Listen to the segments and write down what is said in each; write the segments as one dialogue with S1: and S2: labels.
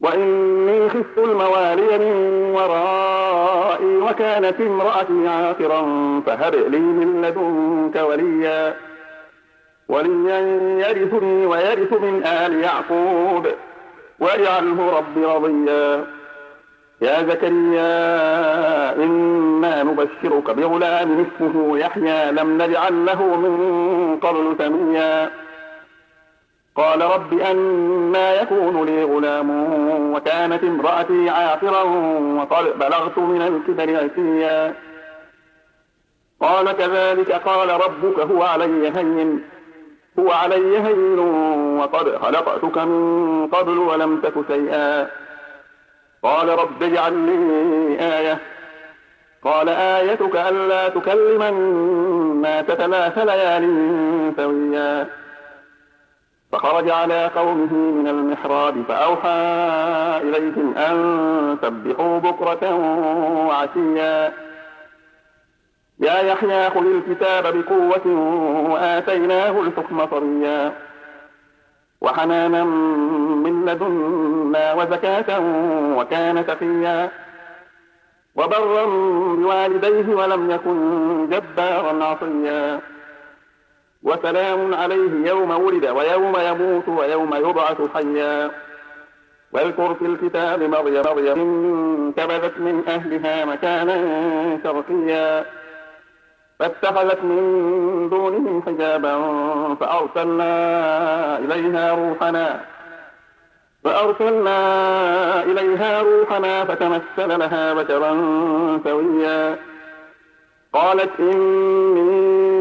S1: وإني خفت الموالي من ورائي وكانت امرأتي عاقرا فهب لي من لدنك وليا وليا يرثني ويرث من آل يعقوب واجعله رب رضيا. يا زكريا إنا نبشرك بغلام اسمه يحيى لم نجعل له من قبل سميا. قال رب أنا يكون لي غلام وكانت امرأتي عاقرا وقد بلغت من الكبر عتيا. قال كذلك قال ربك هو علي هين هو علي هين وقد خلقتك من قبل ولم تك شيئا. قال رب اجعل لي آية. قال آيتك ألا تكلم الناس ثلاث ليال سويا. فخرج على قومه من المحراب فأوحى إليهم أن سبحوا بكرة وعشيا. يا يحيى خذ الكتاب بقوة وآتيناه الحكم صريا. وحنانا من لدنا وزكاة وكان تقيا وبرا بوالديه ولم يكن جبارا عصيا. وسلام عليه يوم ولد ويوم يموت ويوم يبعث حيا. واذكر في الكتاب مريم مريم انتبذت من أهلها مكانا شرقيا. فاتخذت من دونهم حجابا فأرسلنا إليها روحنا فأرسلنا إليها روحنا فتمثل لها بشرا سويا. قالت إني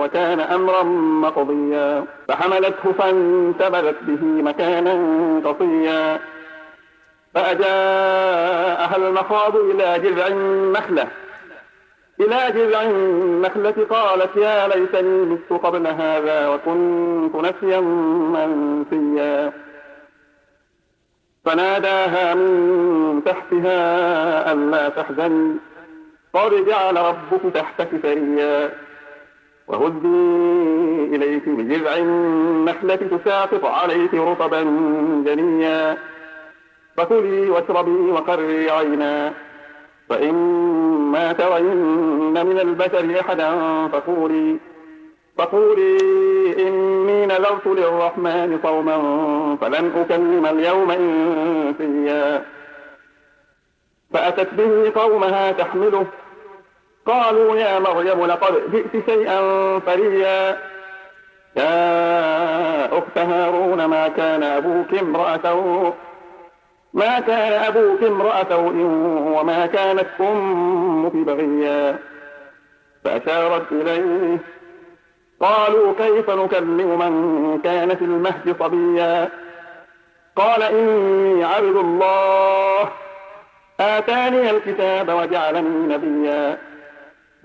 S1: وكان أمرا مقضيا. فحملته فانتبذت به مكانا قصيا. فأجاءها المخاض إلى جذع النخلة. إلى جذع النخلة قالت يا ليتني مت قبل هذا وكنت نسيا منسيا. فناداها من تحتها ألا تحزني قد جعل ربك تحتك سريا. وهزي إليك بجذع النخلة تساقط عليك رطبا جنيا. فكلي واشربي وقري عينا. فإما ترين من البشر أحدا فقولي فقولي إني نذرت للرحمن صوما فلن أكلم اليوم إنسيا. فأتت به قومها تحمله قالوا يا مريم لقد جئت شيئا فريا. يا أخت هارون ما كان أبوك امرأة ما كان أبوك امرأة وما كانت أمك بغيا. فأشارت إليه. قالوا كيف نكلم من كان في المهد صبيا؟ قال إني عبد الله. آتاني الكتاب وجعلني نبيا.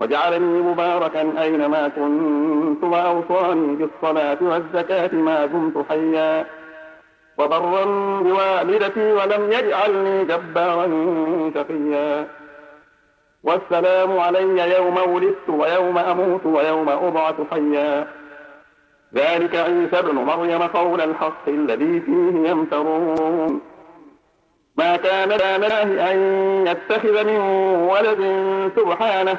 S1: وجعلني مباركا أينما كنت وأوصاني بالصلاة والزكاة ما دمت حيا. وبرا بوالدتي ولم يجعلني جبارا شقيا. والسلام علي يوم ولدت ويوم أموت ويوم أبعث حيا. ذلك عيسى ابن مريم قول الحق الذي فيه يمترون. ما كان الله أن يتخذ من ولد سبحانه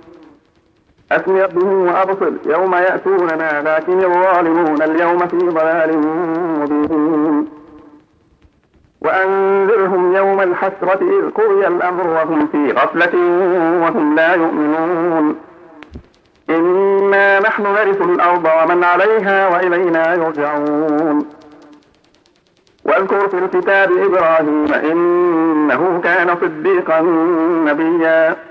S1: أسمع به وأبصر يوم يأتوننا لكن الظالمون اليوم في ضلال مبين. وأنذرهم يوم الحسرة إذ قضي الأمر وهم في غفلة وهم لا يؤمنون. إنا نحن نرث الأرض ومن عليها وإلينا يرجعون. واذكر في الكتاب إبراهيم إنه كان صديقا نبيا.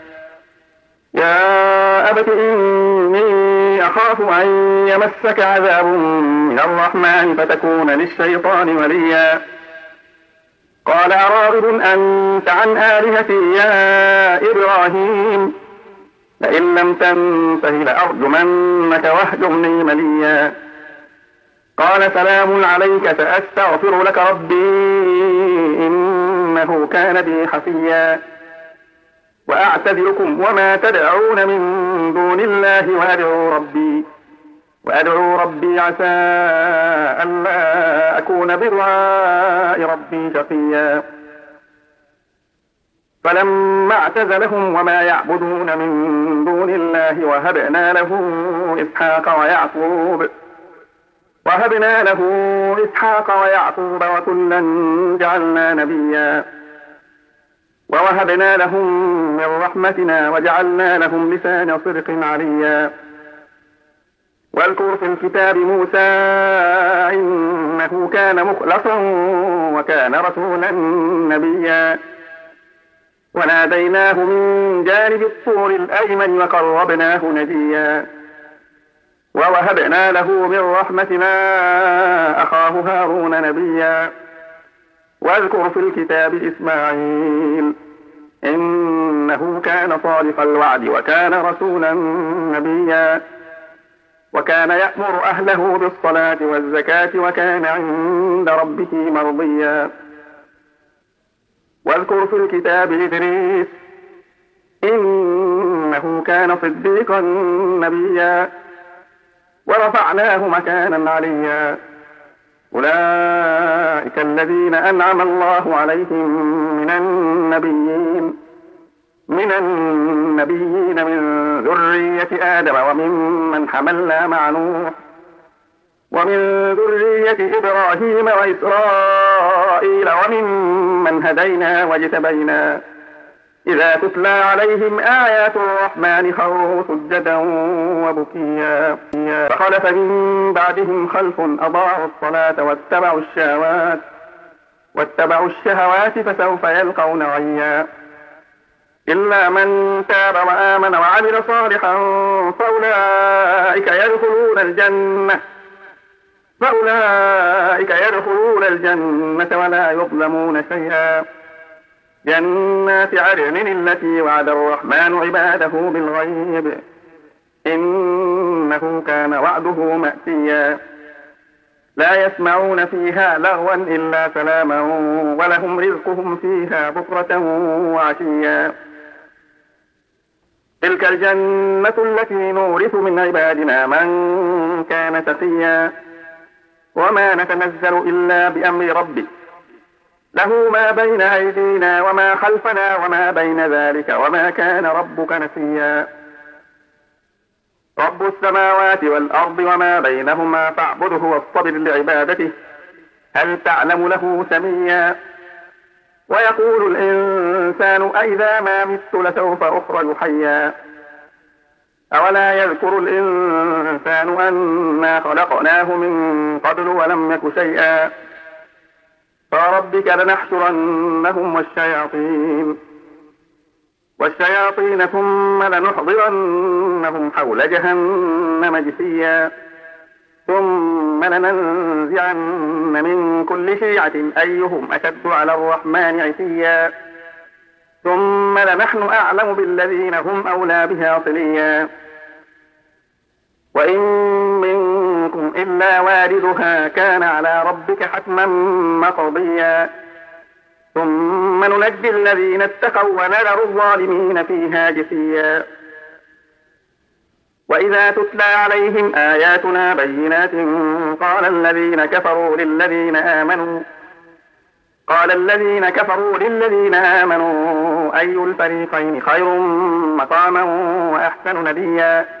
S1: يا أبت إني أخاف أن يمسك عذاب من الرحمن فتكون للشيطان وليا. قال أراغب أنت عن آلهتي يا إبراهيم. لئن لم تنته لأرجمنك واهجرني مليا. قال سلام عليك سأستغفر لك ربي إنه كان بي حفيا. وأعتذركم وما تدعون من دون الله وأدعو ربي. وأدعو ربي عسى ألا أكون بدعاء ربي شقيا. فلما اعتزلهم وما يعبدون من دون الله وهبنا له إسحاق ويعقوب وهبنا له إسحاق ويعقوب وكلا جعلنا نبيا. ووهبنا لهم من رحمتنا وجعلنا لهم لسان صدق عليا. واذكر في الكتاب موسى إنه كان مخلصا وكان رسولا نبيا. وناديناه من جانب الطور الأيمن وقربناه نجيا. ووهبنا له من رحمتنا أخاه هارون نبيا. وأذكر في الكتاب إسماعيل إنه كان صادق الوعد وكان رسولا نبيا وكان يأمر أهله بالصلاة والزكاة وكان عند ربه مرضيا. وأذكر في الكتاب إدريس إنه كان صديقا نبيا. ورفعناه مكانا عليا. أولئك الذين أنعم الله عليهم من النبيين من النبيين من ذرية آدم وممن حملنا مع نوح ومن ذرية إبراهيم وإسرائيل وممن هدينا واجتبينا إذا تتلى عليهم آيات الرحمن خروا سجدا وبكيا. فخلف من بعدهم خلف أضاعوا الصلاة واتبعوا الشهوات واتبعوا الشهوات فسوف يلقون غيا إلا من تاب وآمن وعمل صالحا فأولئك يدخلون الجنة فأولئك يدخلون الجنة ولا يظلمون شيئا. جنات عدن التي وعد الرحمن عباده بالغيب. إنه كان وعده مأتيا. لا يسمعون فيها لغوا إلا سلاما ولهم رزقهم فيها بكرة وعشيا. تلك الجنة التي نورث من عبادنا من كان تقيا وما نتنزل إلا بأمر ربك. له ما بين أيدينا وما خلفنا وما بين ذلك وما كان ربك نسيا. رب السماوات والأرض وما بينهما فاعبده واصطبر لعبادته. هل تعلم له سميا؟ ويقول الإنسان أئذا ما مت لسوف أخرج حيا. أولا يذكر الإنسان أنا خلقناه من قبل ولم يك شيئا. فربك لنحشرنهم والشياطين. والشياطين ثم لنحضرنهم حول جهنم جثيا. ثم لننزعن من كل شيعة أيهم أشد على الرحمن عتيا. ثم لنحن أعلم بالذين هم أولى بها صليا. وإن منكم إلا واردها كان على ربك حتما مقضيا. ثم ننجي الذين اتقوا ونذر الظالمين فيها جثيا. وإذا تتلى عليهم آياتنا بينات قال الذين كفروا للذين آمنوا قال الذين كفروا للذين آمنوا أي الفريقين خير مقاما وأحسن نديا.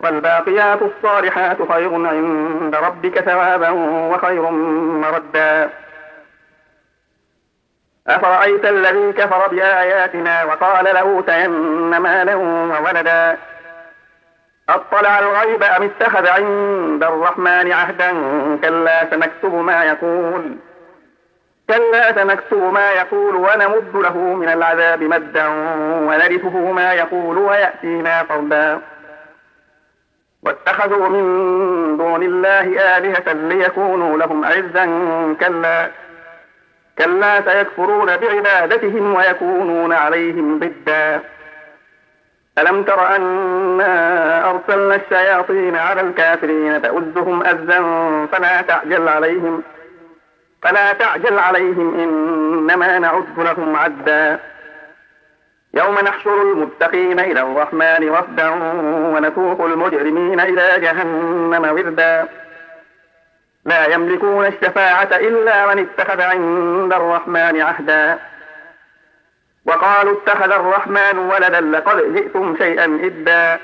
S1: والباقيات الصالحات خير عند ربك ثوابا وخير مردا. أفرأيت الذي كفر بآياتنا وقال لأوتين مالا وولدا. أطلع الغيب أم اتخذ عند الرحمن عهدا؟ كلا سنكتب ما يقول. كلا سنكتب ما يقول ونمد له من العذاب مدا ونرثه ما يقول ويأتينا فردا. واتخذوا من دون الله آلهة ليكونوا لهم عزا كلا. كلا سيكفرون بعبادتهم ويكونون عليهم ضدا. ألم تر أنا أرسلنا الشياطين على الكافرين تؤزهم أزا فلا تعجل عليهم. فلا تعجل عليهم إنما نعد لهم عدا. يوم نحشر المتقين إلى الرحمن وفدا ونسوق المجرمين إلى جهنم وردا. لا يملكون الشفاعة إلا من اتخذ عند الرحمن عهدا. وقالوا اتخذ الرحمن ولدا لقد جئتم شيئا إدا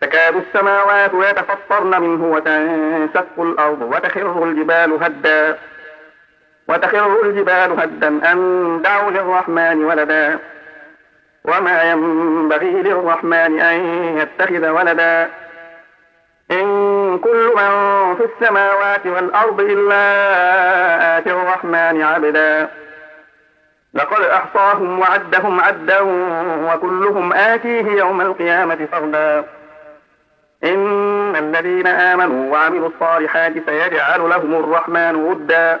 S1: تكاد السماوات يتفطرن منه وتنشق الأرض وتخر الجبال هدا. وتخر الجبال هدا أن دعوا للرحمن ولدا. وما ينبغي للرحمن أن يتخذ ولدا. إن كل من في السماوات والأرض إلا آتي الرحمن عبدا. لقد أحصاهم وعدهم عدا وكلهم آتيه يوم القيامة فردا. إن الذين آمنوا وعملوا الصالحات سيجعل لهم الرحمن ودا.